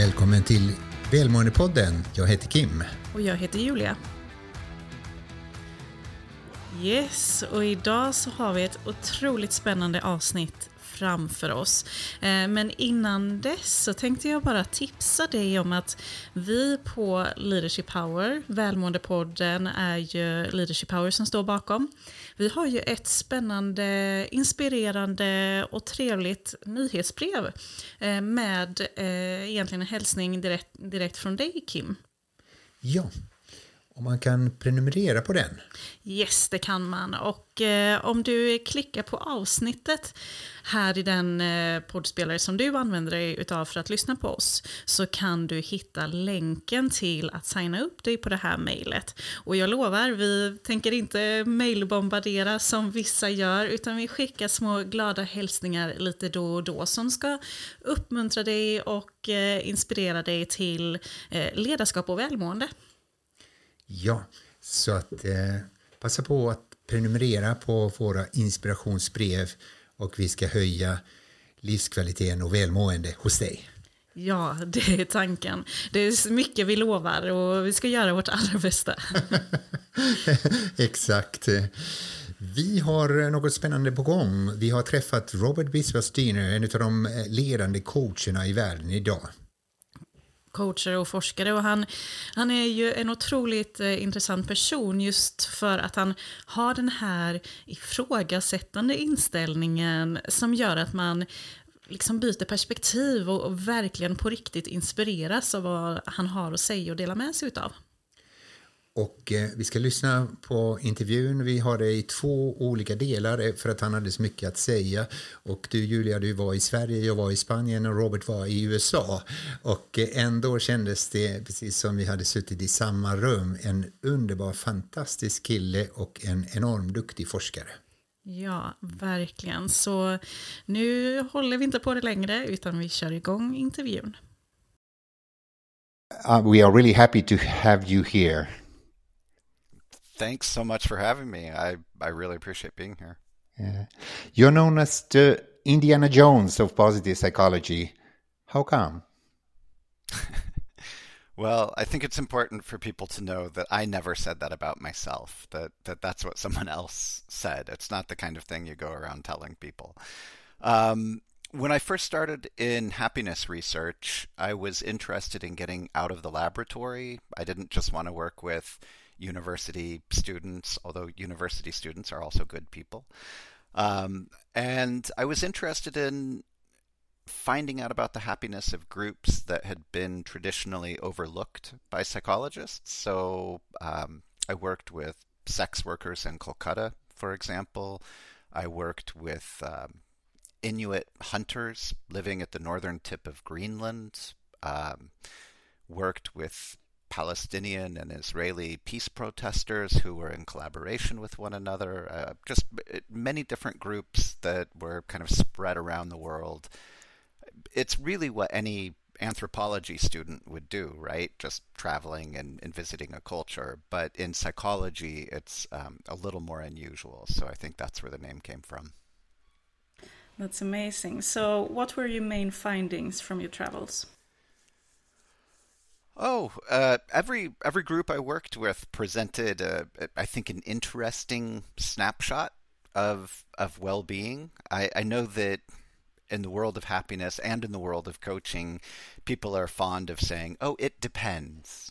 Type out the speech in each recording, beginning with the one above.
Välkommen till Välmåendepodden. Jag heter Kim. Och jag heter Julia. Yes, och idag så har vi ett otroligt spännande avsnitt framför oss. Eh, men innan dess så tänkte jag bara tipsa dig om att vi på Leadership Power, Välmåendepodden är ju Leadership Power som står bakom. Vi har ju ett spännande, inspirerande och trevligt nyhetsbrev eh, med eh, egentligen en hälsning direkt, direkt från dig Kim. Ja, och man kan prenumerera på den. Yes, det kan man. Och eh, om du klickar på avsnittet här i den eh, poddspelare som du använder dig utav för att lyssna på oss så kan du hitta länken till att signa upp dig på det här mejlet. Och jag lovar, vi tänker inte mejlbombardera som vissa gör utan vi skickar små glada hälsningar lite då och då som ska uppmuntra dig och eh, inspirera dig till eh, ledarskap och välmående. Ja, så att eh, passa på att prenumerera på våra inspirationsbrev och vi ska höja livskvaliteten och välmående hos dig. Ja, det är tanken. Det är mycket vi lovar och vi ska göra vårt allra bästa. Exakt. Vi har något spännande på gång. Vi har träffat Robert Biswas en av de ledande coacherna i världen idag coacher och forskare. Och han, han är ju en otroligt eh, intressant person just för att han har den här ifrågasättande inställningen som gör att man liksom byter perspektiv och, och verkligen på riktigt inspireras av vad han har att säga och dela med sig utav. Och eh, vi ska lyssna på intervjun. Vi har det i två olika delar eh, för att han hade så mycket att säga. Och du Julia, du var i Sverige, jag var i Spanien och Robert var i USA. Och eh, ändå kändes det, precis som vi hade suttit i samma rum, en underbar, fantastisk kille och en enormt duktig forskare. Ja, verkligen. Så nu håller vi inte på det längre utan vi kör igång intervjun. Uh, we are really happy to have you here. Thanks so much for having me. I, I really appreciate being here. Yeah. You're known as the Indiana Jones of positive psychology. How come? well, I think it's important for people to know that I never said that about myself. That that that's what someone else said. It's not the kind of thing you go around telling people. Um, when I first started in happiness research, I was interested in getting out of the laboratory. I didn't just want to work with university students, although university students are also good people. Um, and I was interested in finding out about the happiness of groups that had been traditionally overlooked by psychologists. So um, I worked with sex workers in Kolkata, for example. I worked with um, Inuit hunters living at the northern tip of Greenland. Um, worked with Palestinian and Israeli peace protesters who were in collaboration with one another, uh, just many different groups that were kind of spread around the world. It's really what any anthropology student would do, right? Just traveling and, and visiting a culture. But in psychology, it's um, a little more unusual. So I think that's where the name came from. That's amazing. So, what were your main findings from your travels? Oh, uh, every every group I worked with presented, a, I think, an interesting snapshot of of well being. I, I know that in the world of happiness and in the world of coaching, people are fond of saying, "Oh, it depends,"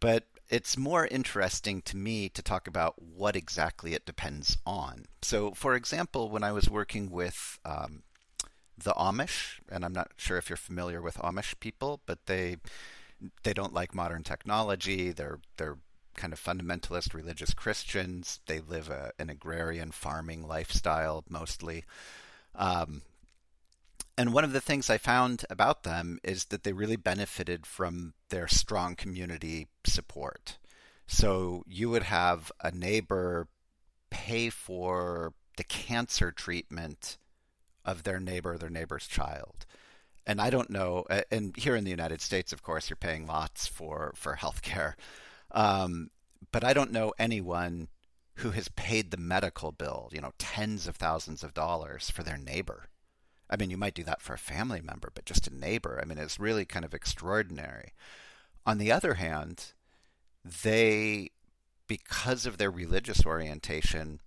but it's more interesting to me to talk about what exactly it depends on. So, for example, when I was working with um, the Amish, and I'm not sure if you're familiar with Amish people, but they they don't like modern technology. They're they're kind of fundamentalist religious Christians. They live a, an agrarian farming lifestyle mostly. Um, and one of the things I found about them is that they really benefited from their strong community support. So you would have a neighbor pay for the cancer treatment of their neighbor, their neighbor's child and I don't know. And here in the United States, of course, you're paying lots for for healthcare, um, but I don't know anyone who has paid the medical bill, you know, tens of thousands of dollars for their neighbor. I mean, you might do that for a family member, but just a neighbor. I mean, it's really kind of extraordinary. On the other hand, they, because of their religious orientation,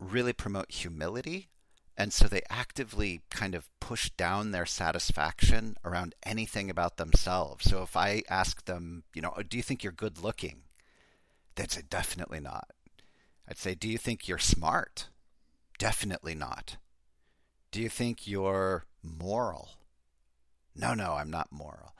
really promote humility. And so they actively kind of push down their satisfaction around anything about themselves. So if I ask them, you know, oh, do you think you're good looking? They'd say, definitely not. I'd say, do you think you're smart? Definitely not. Do you think you're moral? No, no, I'm not moral.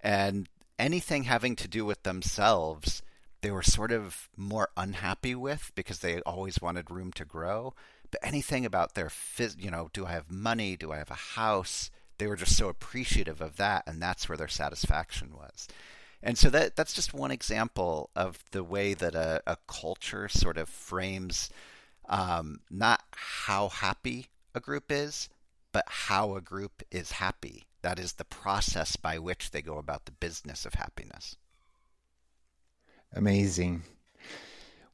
And anything having to do with themselves, they were sort of more unhappy with because they always wanted room to grow. Anything about their, phys- you know, do I have money? Do I have a house? They were just so appreciative of that, and that's where their satisfaction was. And so that that's just one example of the way that a, a culture sort of frames um, not how happy a group is, but how a group is happy. That is the process by which they go about the business of happiness. Amazing.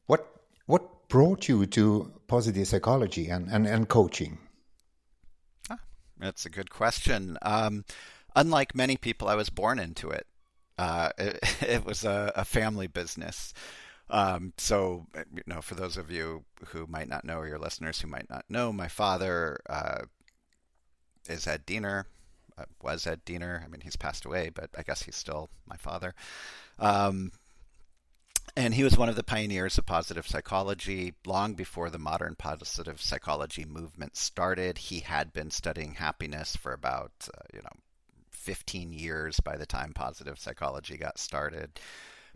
What what brought you to positive psychology and, and, and coaching? Ah, that's a good question. Um, unlike many people, I was born into it. Uh, it, it, was a, a, family business. Um, so, you know, for those of you who might not know, or your listeners who might not know, my father uh, is Ed Diener, uh, was Ed Diener. I mean, he's passed away, but I guess he's still my father. Um, and he was one of the pioneers of positive psychology long before the modern positive psychology movement started. He had been studying happiness for about, uh, you know, 15 years by the time positive psychology got started.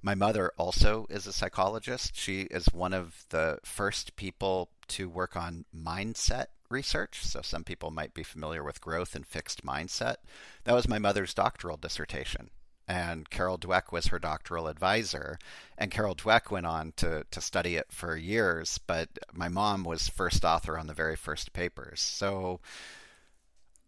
My mother also is a psychologist. She is one of the first people to work on mindset research. So, some people might be familiar with growth and fixed mindset. That was my mother's doctoral dissertation. And Carol Dweck was her doctoral advisor. And Carol Dweck went on to, to study it for years, but my mom was first author on the very first papers. So,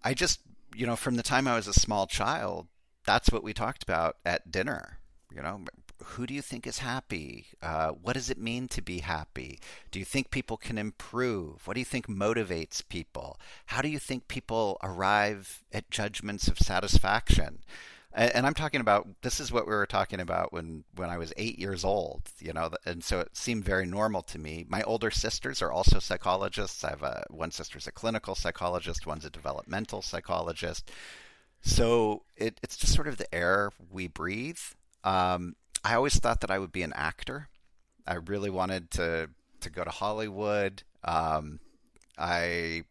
I just you know, from the time I was a small child, that's what we talked about at dinner. You know, who do you think is happy? Uh, what does it mean to be happy? Do you think people can improve? What do you think motivates people? How do you think people arrive at judgments of satisfaction? And I'm talking about this is what we were talking about when when I was eight years old, you know, and so it seemed very normal to me. My older sisters are also psychologists. I have a one sister's a clinical psychologist, one's a developmental psychologist. So it, it's just sort of the air we breathe. Um, I always thought that I would be an actor. I really wanted to to go to Hollywood. Um, I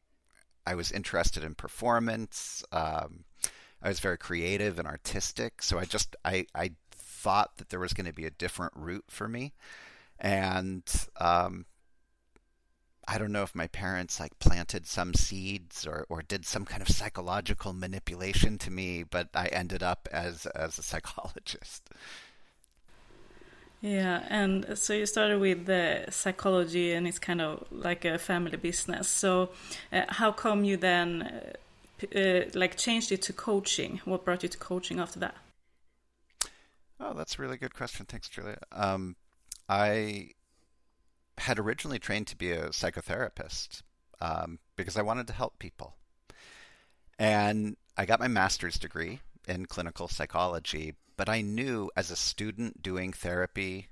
I was interested in performance. Um, I was very creative and artistic, so I just I I thought that there was going to be a different route for me, and um, I don't know if my parents like planted some seeds or, or did some kind of psychological manipulation to me, but I ended up as as a psychologist. Yeah, and so you started with the psychology, and it's kind of like a family business. So, uh, how come you then uh, like changed it to coaching? What brought you to coaching after that? Oh, that's a really good question. Thanks, Julia. Um, I had originally trained to be a psychotherapist um, because I wanted to help people. And I got my master's degree in clinical psychology, but I knew as a student doing therapy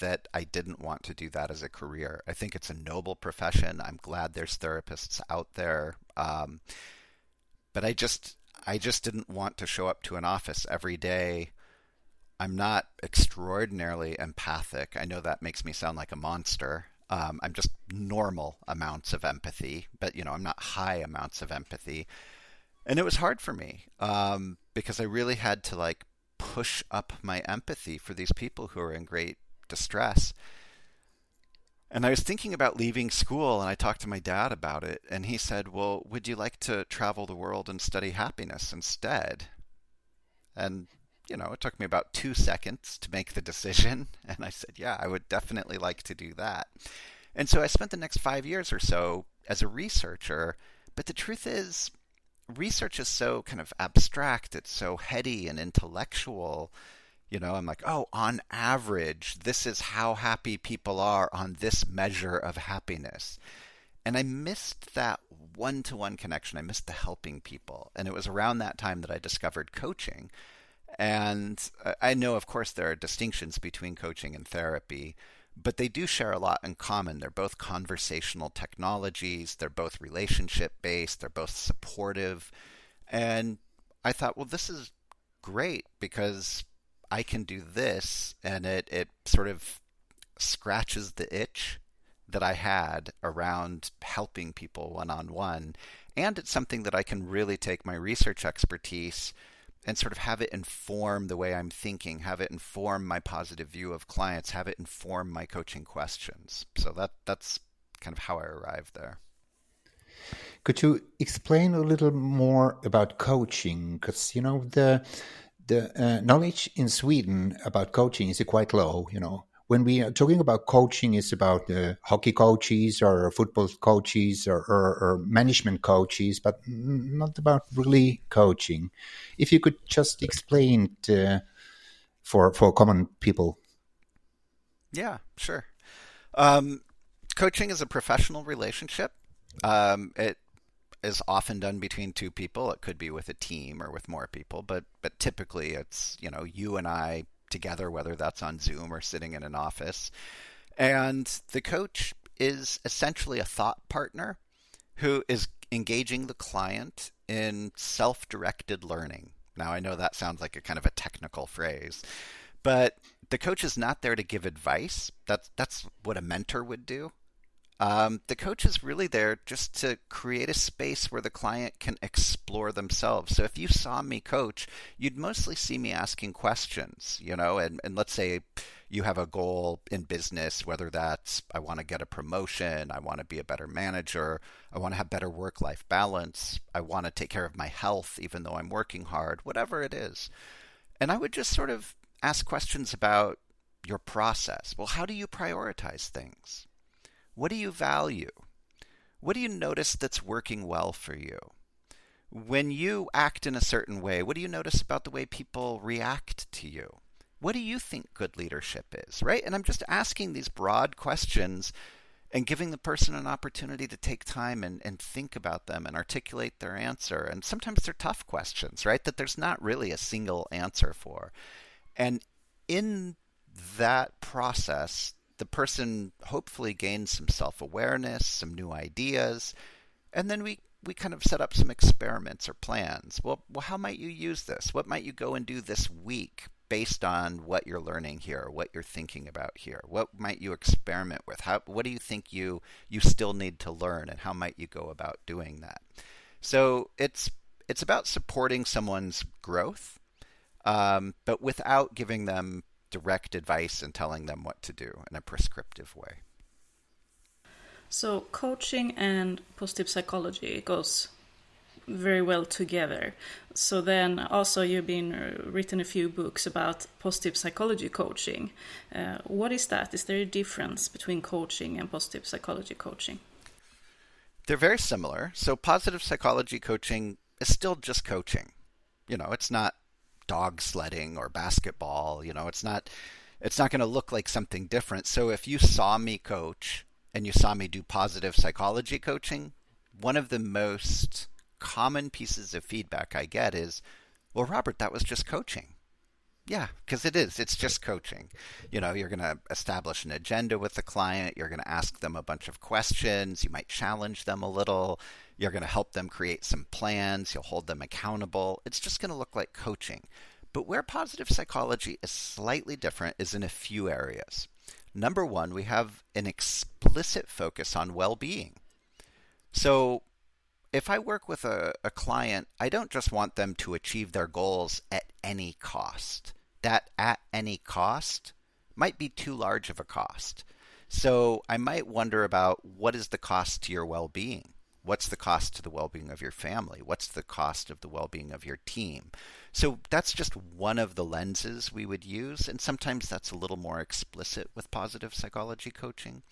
that I didn't want to do that as a career. I think it's a noble profession. I'm glad there's therapists out there. Um, but I just I just didn't want to show up to an office every day. I'm not extraordinarily empathic. I know that makes me sound like a monster. Um, I'm just normal amounts of empathy, but you know I'm not high amounts of empathy, and it was hard for me um, because I really had to like push up my empathy for these people who are in great distress. And I was thinking about leaving school, and I talked to my dad about it, and he said, Well, would you like to travel the world and study happiness instead? And, you know, it took me about two seconds to make the decision. And I said, Yeah, I would definitely like to do that. And so I spent the next five years or so as a researcher. But the truth is, research is so kind of abstract, it's so heady and intellectual you know, I'm like, oh, on average, this is how happy people are on this measure of happiness. and I missed that one to one connection. I missed the helping people. And it was around that time that I discovered coaching. And I know, of course, there are distinctions between coaching and therapy, but they do share a lot in common. They're both conversational technologies, they're both relationship based, they're both supportive. And I thought, well, this is great because I can do this, and it, it sort of scratches the itch that I had around helping people one on one. And it's something that I can really take my research expertise and sort of have it inform the way I'm thinking, have it inform my positive view of clients, have it inform my coaching questions. So that that's kind of how I arrived there. Could you explain a little more about coaching? Because you know the the uh, knowledge in Sweden about coaching is quite low. You know, when we are talking about coaching, it's about uh, hockey coaches or football coaches or, or, or, management coaches, but not about really coaching. If you could just explain it, for for common people. Yeah, sure. Um, coaching is a professional relationship. Um, it is often done between two people. It could be with a team or with more people, but but typically it's you know you and I together, whether that's on Zoom or sitting in an office. And the coach is essentially a thought partner who is engaging the client in self directed learning. Now, I know that sounds like a kind of a technical phrase, but the coach is not there to give advice. That's, that's what a mentor would do. Um, the coach is really there just to create a space where the client can explore themselves. So if you saw me coach, you'd mostly see me asking questions, you know, and, and let's say you have a goal in business, whether that's I want to get a promotion, I want to be a better manager, I want to have better work life balance, I want to take care of my health even though I'm working hard, whatever it is. And I would just sort of ask questions about your process. Well, how do you prioritize things? What do you value? What do you notice that's working well for you? When you act in a certain way, what do you notice about the way people react to you? What do you think good leadership is, right? And I'm just asking these broad questions and giving the person an opportunity to take time and, and think about them and articulate their answer. And sometimes they're tough questions, right? That there's not really a single answer for. And in that process, the person hopefully gains some self awareness, some new ideas, and then we, we kind of set up some experiments or plans. Well, well, how might you use this? What might you go and do this week based on what you're learning here, what you're thinking about here? What might you experiment with? How, what do you think you, you still need to learn, and how might you go about doing that? So it's it's about supporting someone's growth, um, but without giving them direct advice and telling them what to do in a prescriptive way. So, coaching and positive psychology goes very well together. So then also you've been uh, written a few books about positive psychology coaching. Uh, what is that? Is there a difference between coaching and positive psychology coaching? They're very similar. So positive psychology coaching is still just coaching. You know, it's not dog sledding or basketball. You know, it's not it's not going to look like something different. So if you saw me coach and you saw me do positive psychology coaching, one of the most common pieces of feedback I get is, "Well, Robert, that was just coaching." Yeah, because it is. It's just coaching. You know, you're going to establish an agenda with the client. You're going to ask them a bunch of questions. You might challenge them a little. You're going to help them create some plans. You'll hold them accountable. It's just going to look like coaching. But where positive psychology is slightly different is in a few areas. Number one, we have an explicit focus on well being. So, if I work with a, a client, I don't just want them to achieve their goals at any cost. That at any cost might be too large of a cost. So I might wonder about what is the cost to your well being? What's the cost to the well being of your family? What's the cost of the well being of your team? So that's just one of the lenses we would use. And sometimes that's a little more explicit with positive psychology coaching.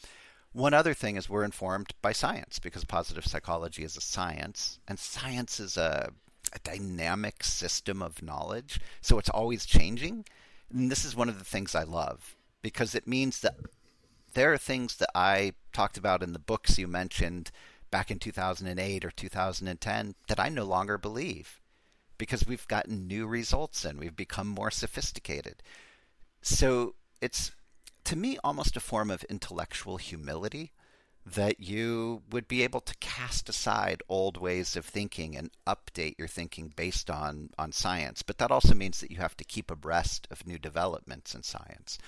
One other thing is we're informed by science because positive psychology is a science, and science is a, a dynamic system of knowledge. So it's always changing. And this is one of the things I love because it means that there are things that I talked about in the books you mentioned back in 2008 or 2010 that I no longer believe because we've gotten new results and we've become more sophisticated. So it's to me almost a form of intellectual humility that you would be able to cast aside old ways of thinking and update your thinking based on, on science. But that also means that you have to keep abreast of new developments in science.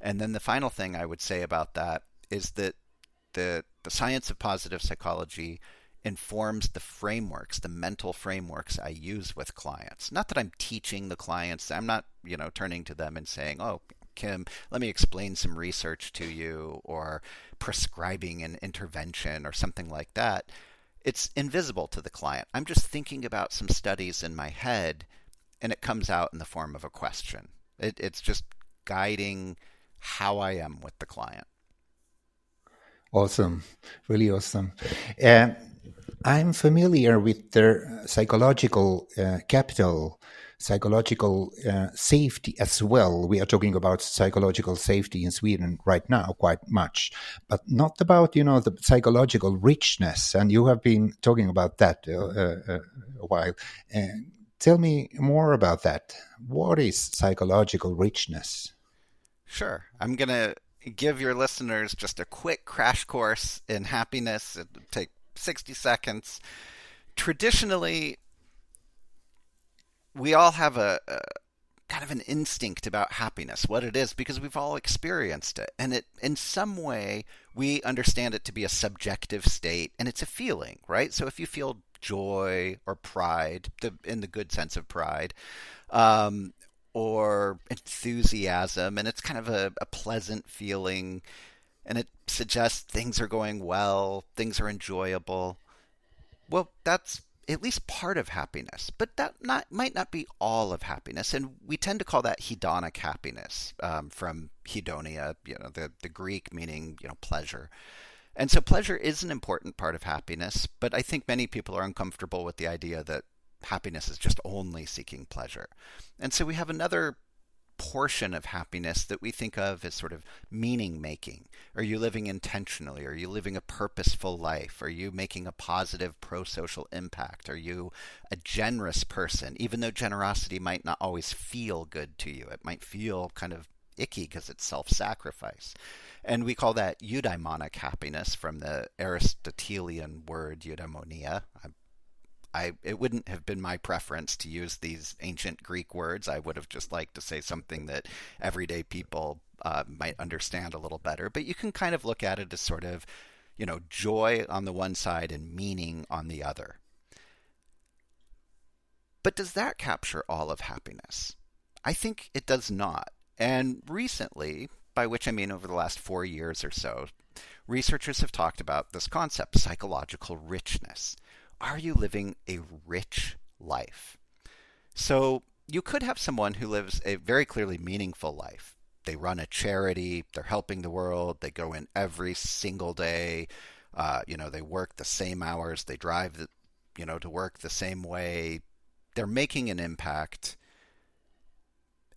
And then the final thing I would say about that is that the, the science of positive psychology informs the frameworks, the mental frameworks I use with clients. Not that I'm teaching the clients, I'm not, you know, turning to them and saying, "Oh, Kim, let me explain some research to you or prescribing an intervention or something like that. It's invisible to the client. I'm just thinking about some studies in my head and it comes out in the form of a question. It, it's just guiding how I am with the client. Awesome. Really awesome. Uh, I'm familiar with the psychological uh, capital psychological uh, safety as well. We are talking about psychological safety in Sweden right now quite much, but not about you know the psychological richness. And you have been talking about that uh, uh, a while. tell me more about that. What is psychological richness? Sure, I'm gonna give your listeners just a quick crash course in happiness. It'll take 60 seconds. Traditionally, we all have a, a, kind of an instinct about happiness, what it is, because we've all experienced it. And it, in some way, we understand it to be a subjective state and it's a feeling, right? So if you feel joy or pride, the, in the good sense of pride, um, or enthusiasm, and it's kind of a, a pleasant feeling, and it suggests things are going well, things are enjoyable. Well, that's at least part of happiness, but that not might not be all of happiness. And we tend to call that hedonic happiness um, from hedonia, you know, the the Greek meaning you know pleasure. And so pleasure is an important part of happiness, but I think many people are uncomfortable with the idea that happiness is just only seeking pleasure. And so we have another portion of happiness that we think of as sort of meaning making. Are you living intentionally? Are you living a purposeful life? Are you making a positive pro social impact? Are you a generous person? Even though generosity might not always feel good to you, it might feel kind of icky because it's self sacrifice. And we call that eudaimonic happiness from the Aristotelian word eudaimonia. I'm I it wouldn't have been my preference to use these ancient Greek words. I would have just liked to say something that everyday people uh, might understand a little better. But you can kind of look at it as sort of, you know, joy on the one side and meaning on the other. But does that capture all of happiness? I think it does not. And recently, by which I mean over the last four years or so, researchers have talked about this concept, psychological richness are you living a rich life? So you could have someone who lives a very clearly meaningful life. They run a charity, they're helping the world, they go in every single day, uh, you know, they work the same hours, they drive, the, you know, to work the same way. They're making an impact.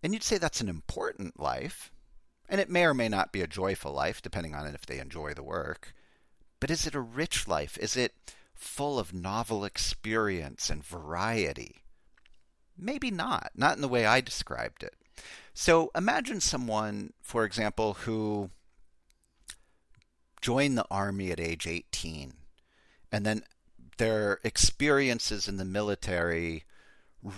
And you'd say that's an important life. And it may or may not be a joyful life, depending on if they enjoy the work. But is it a rich life? Is it full of novel experience and variety? Maybe not, not in the way I described it. So imagine someone, for example, who joined the army at age 18 and then their experiences in the military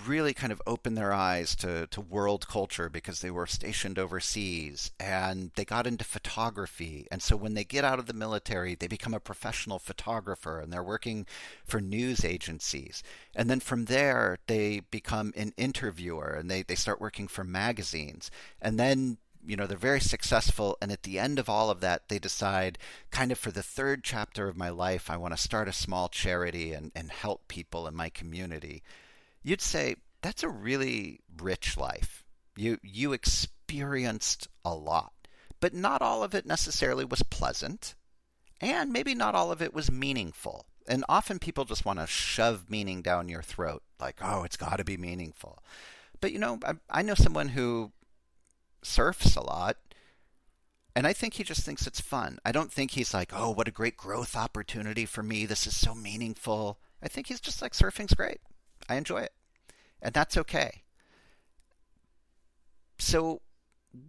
really kind of opened their eyes to, to world culture because they were stationed overseas and they got into photography. And so when they get out of the military, they become a professional photographer and they're working for news agencies. And then from there, they become an interviewer and they, they start working for magazines. And then you know they're very successful and at the end of all of that they decide kind of for the third chapter of my life i want to start a small charity and, and help people in my community you'd say that's a really rich life. You you experienced a lot, but not all of it necessarily was pleasant, and maybe not all of it was meaningful. And often people just want to shove meaning down your throat, like, oh, it's got to be meaningful. But you know, I, I know someone who surfs a lot, And I think he just thinks it's fun. I don't think he's like, oh, what a great growth opportunity for me. This is so meaningful. I think he's just like, surfing's great. I enjoy it. And that's okay. So,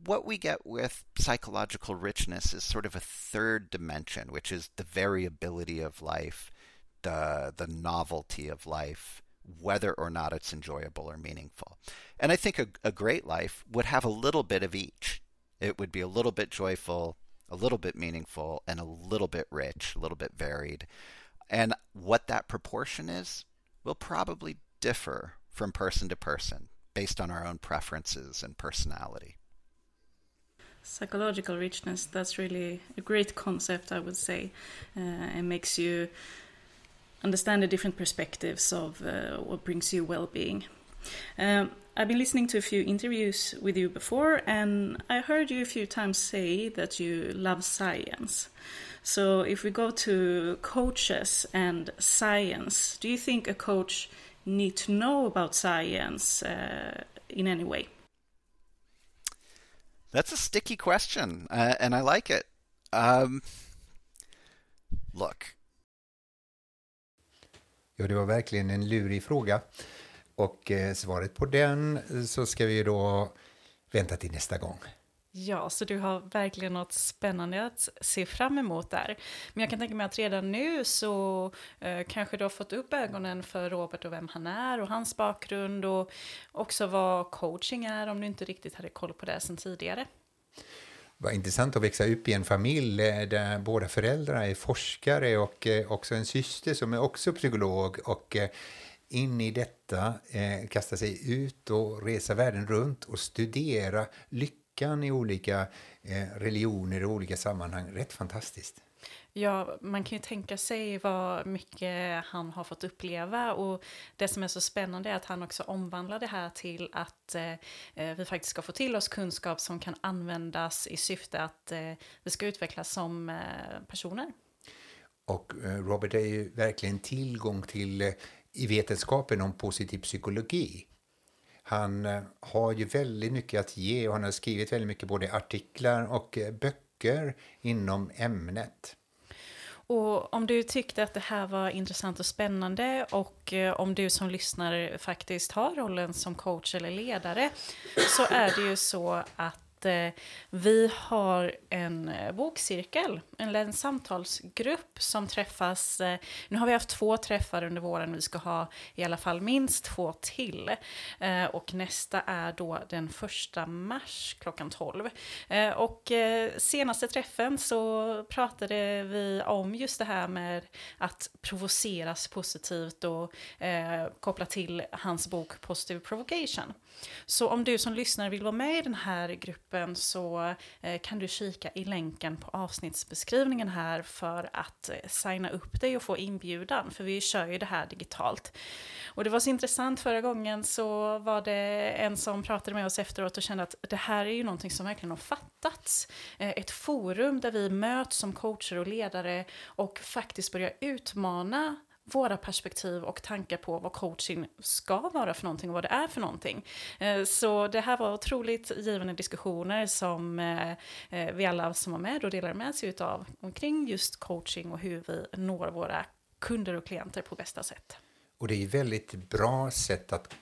what we get with psychological richness is sort of a third dimension, which is the variability of life, the, the novelty of life, whether or not it's enjoyable or meaningful. And I think a, a great life would have a little bit of each. It would be a little bit joyful, a little bit meaningful, and a little bit rich, a little bit varied. And what that proportion is will probably differ from person to person based on our own preferences and personality. Psychological richness, that's really a great concept, I would say. Uh, it makes you understand the different perspectives of uh, what brings you well being. Um, I've been listening to a few interviews with you before, and I heard you a few times say that you love science. So, if we go to coaches and science, do you think a coach need to know about science uh, in any way? That's a sticky question, uh, and I like it. Um, look. Ja, det var verkligen en lurig fråga. Och eh, svaret på den så ska vi då vänta till nästa gång. Ja, så du har verkligen något spännande att se fram emot där. Men jag kan tänka mig att redan nu så eh, kanske du har fått upp ögonen för Robert och vem han är och hans bakgrund och också vad coaching är om du inte riktigt hade koll på det sedan tidigare. Vad intressant att växa upp i en familj eh, där båda föräldrarna är forskare och eh, också en syster som är också psykolog och eh, in i detta eh, kasta sig ut och resa världen runt och studera lycka kyrkan i olika eh, religioner och olika sammanhang. Rätt fantastiskt. Ja, man kan ju tänka sig vad mycket han har fått uppleva och det som är så spännande är att han också omvandlar det här till att eh, eh vi faktiskt ska få till oss kunskap som kan användas i syfte att eh, vi ska utvecklas som eh, personer. Och eh, Robert är ju verkligen tillgång till i vetenskapen om positiv psykologi. Han eh, har ju väldigt mycket att ge och han har skrivit väldigt mycket både artiklar och eh, böcker inom ämnet. Och om du tyckte att det här var intressant och spännande och eh, om du som lyssnar faktiskt har rollen som coach eller ledare så är det ju så att vi har en bokcirkel, eller en samtalsgrupp som träffas. Eh, nu har vi haft två träffar under våren, vi ska ha i alla fall minst två till. Eh, och nästa är då den första mars klockan 12. Eh, och eh, senaste träffen så pratade vi om just det här med att provoceras positivt och eh, koppla till hans bok Positive Provocation. Så om du som lyssnare vill vara med i den här gruppen så kan du kika i länken på avsnittsbeskrivningen här för att eh, signa upp dig och få inbjudan, för vi kör ju det här digitalt. Och det var så intressant, förra gången så var det en som pratade med oss efteråt och kände att det här är ju någonting som verkligen har fattats. Eh, ett forum där vi möts som coacher och ledare och faktiskt börjar utmana våra perspektiv och tankar på vad coaching ska vara för någonting och vad det är för någonting. Eh, så det här var otroligt givande diskussioner som eh, eh, vi alla som var med och delade med sig av omkring just coaching och hur vi når våra kunder och klienter på bästa sätt. Och det är ett väldigt bra sätt att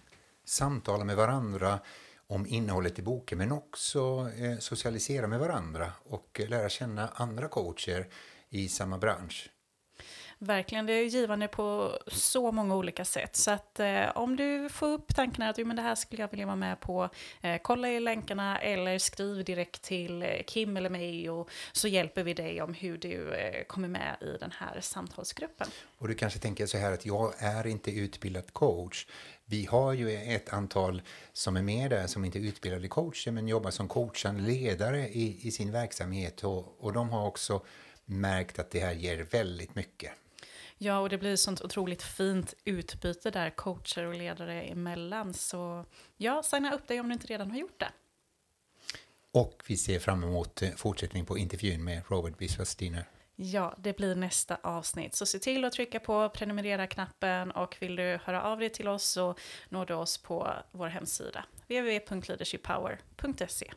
samtala med varandra om innehållet i boken men också socialisera med varandra och lära känna andra coacher i samma bransch. Verkligen, det är givande på så många olika sätt. Så att eh, om du får upp tanken att men det här skulle jag vilja vara med på, eh, kolla i länkarna eller skriv direkt till eh, Kim eller mig och så hjälper vi dig om hur du eh, kommer med i den här samtalsgruppen. Och du kanske tänker så här att jag är inte utbildad coach. Vi har ju ett antal som är med där som inte är utbildade coacher men jobbar som coachande ledare i, i sin verksamhet och, och de har också märkt att det här ger väldigt mycket. Ja, och det blir sånt otroligt fint utbyte där coacher och ledare emellan. Så ja, signa upp dig om du inte redan har gjort det. Och vi ser fram emot eh, fortsättning på intervjun med Robert Biswas-Diner. Ja, det blir nästa avsnitt. Så se till att trycka på prenumerera-knappen och vill du höra av dig till oss så når du oss på vår hemsida www.leadershippower.se.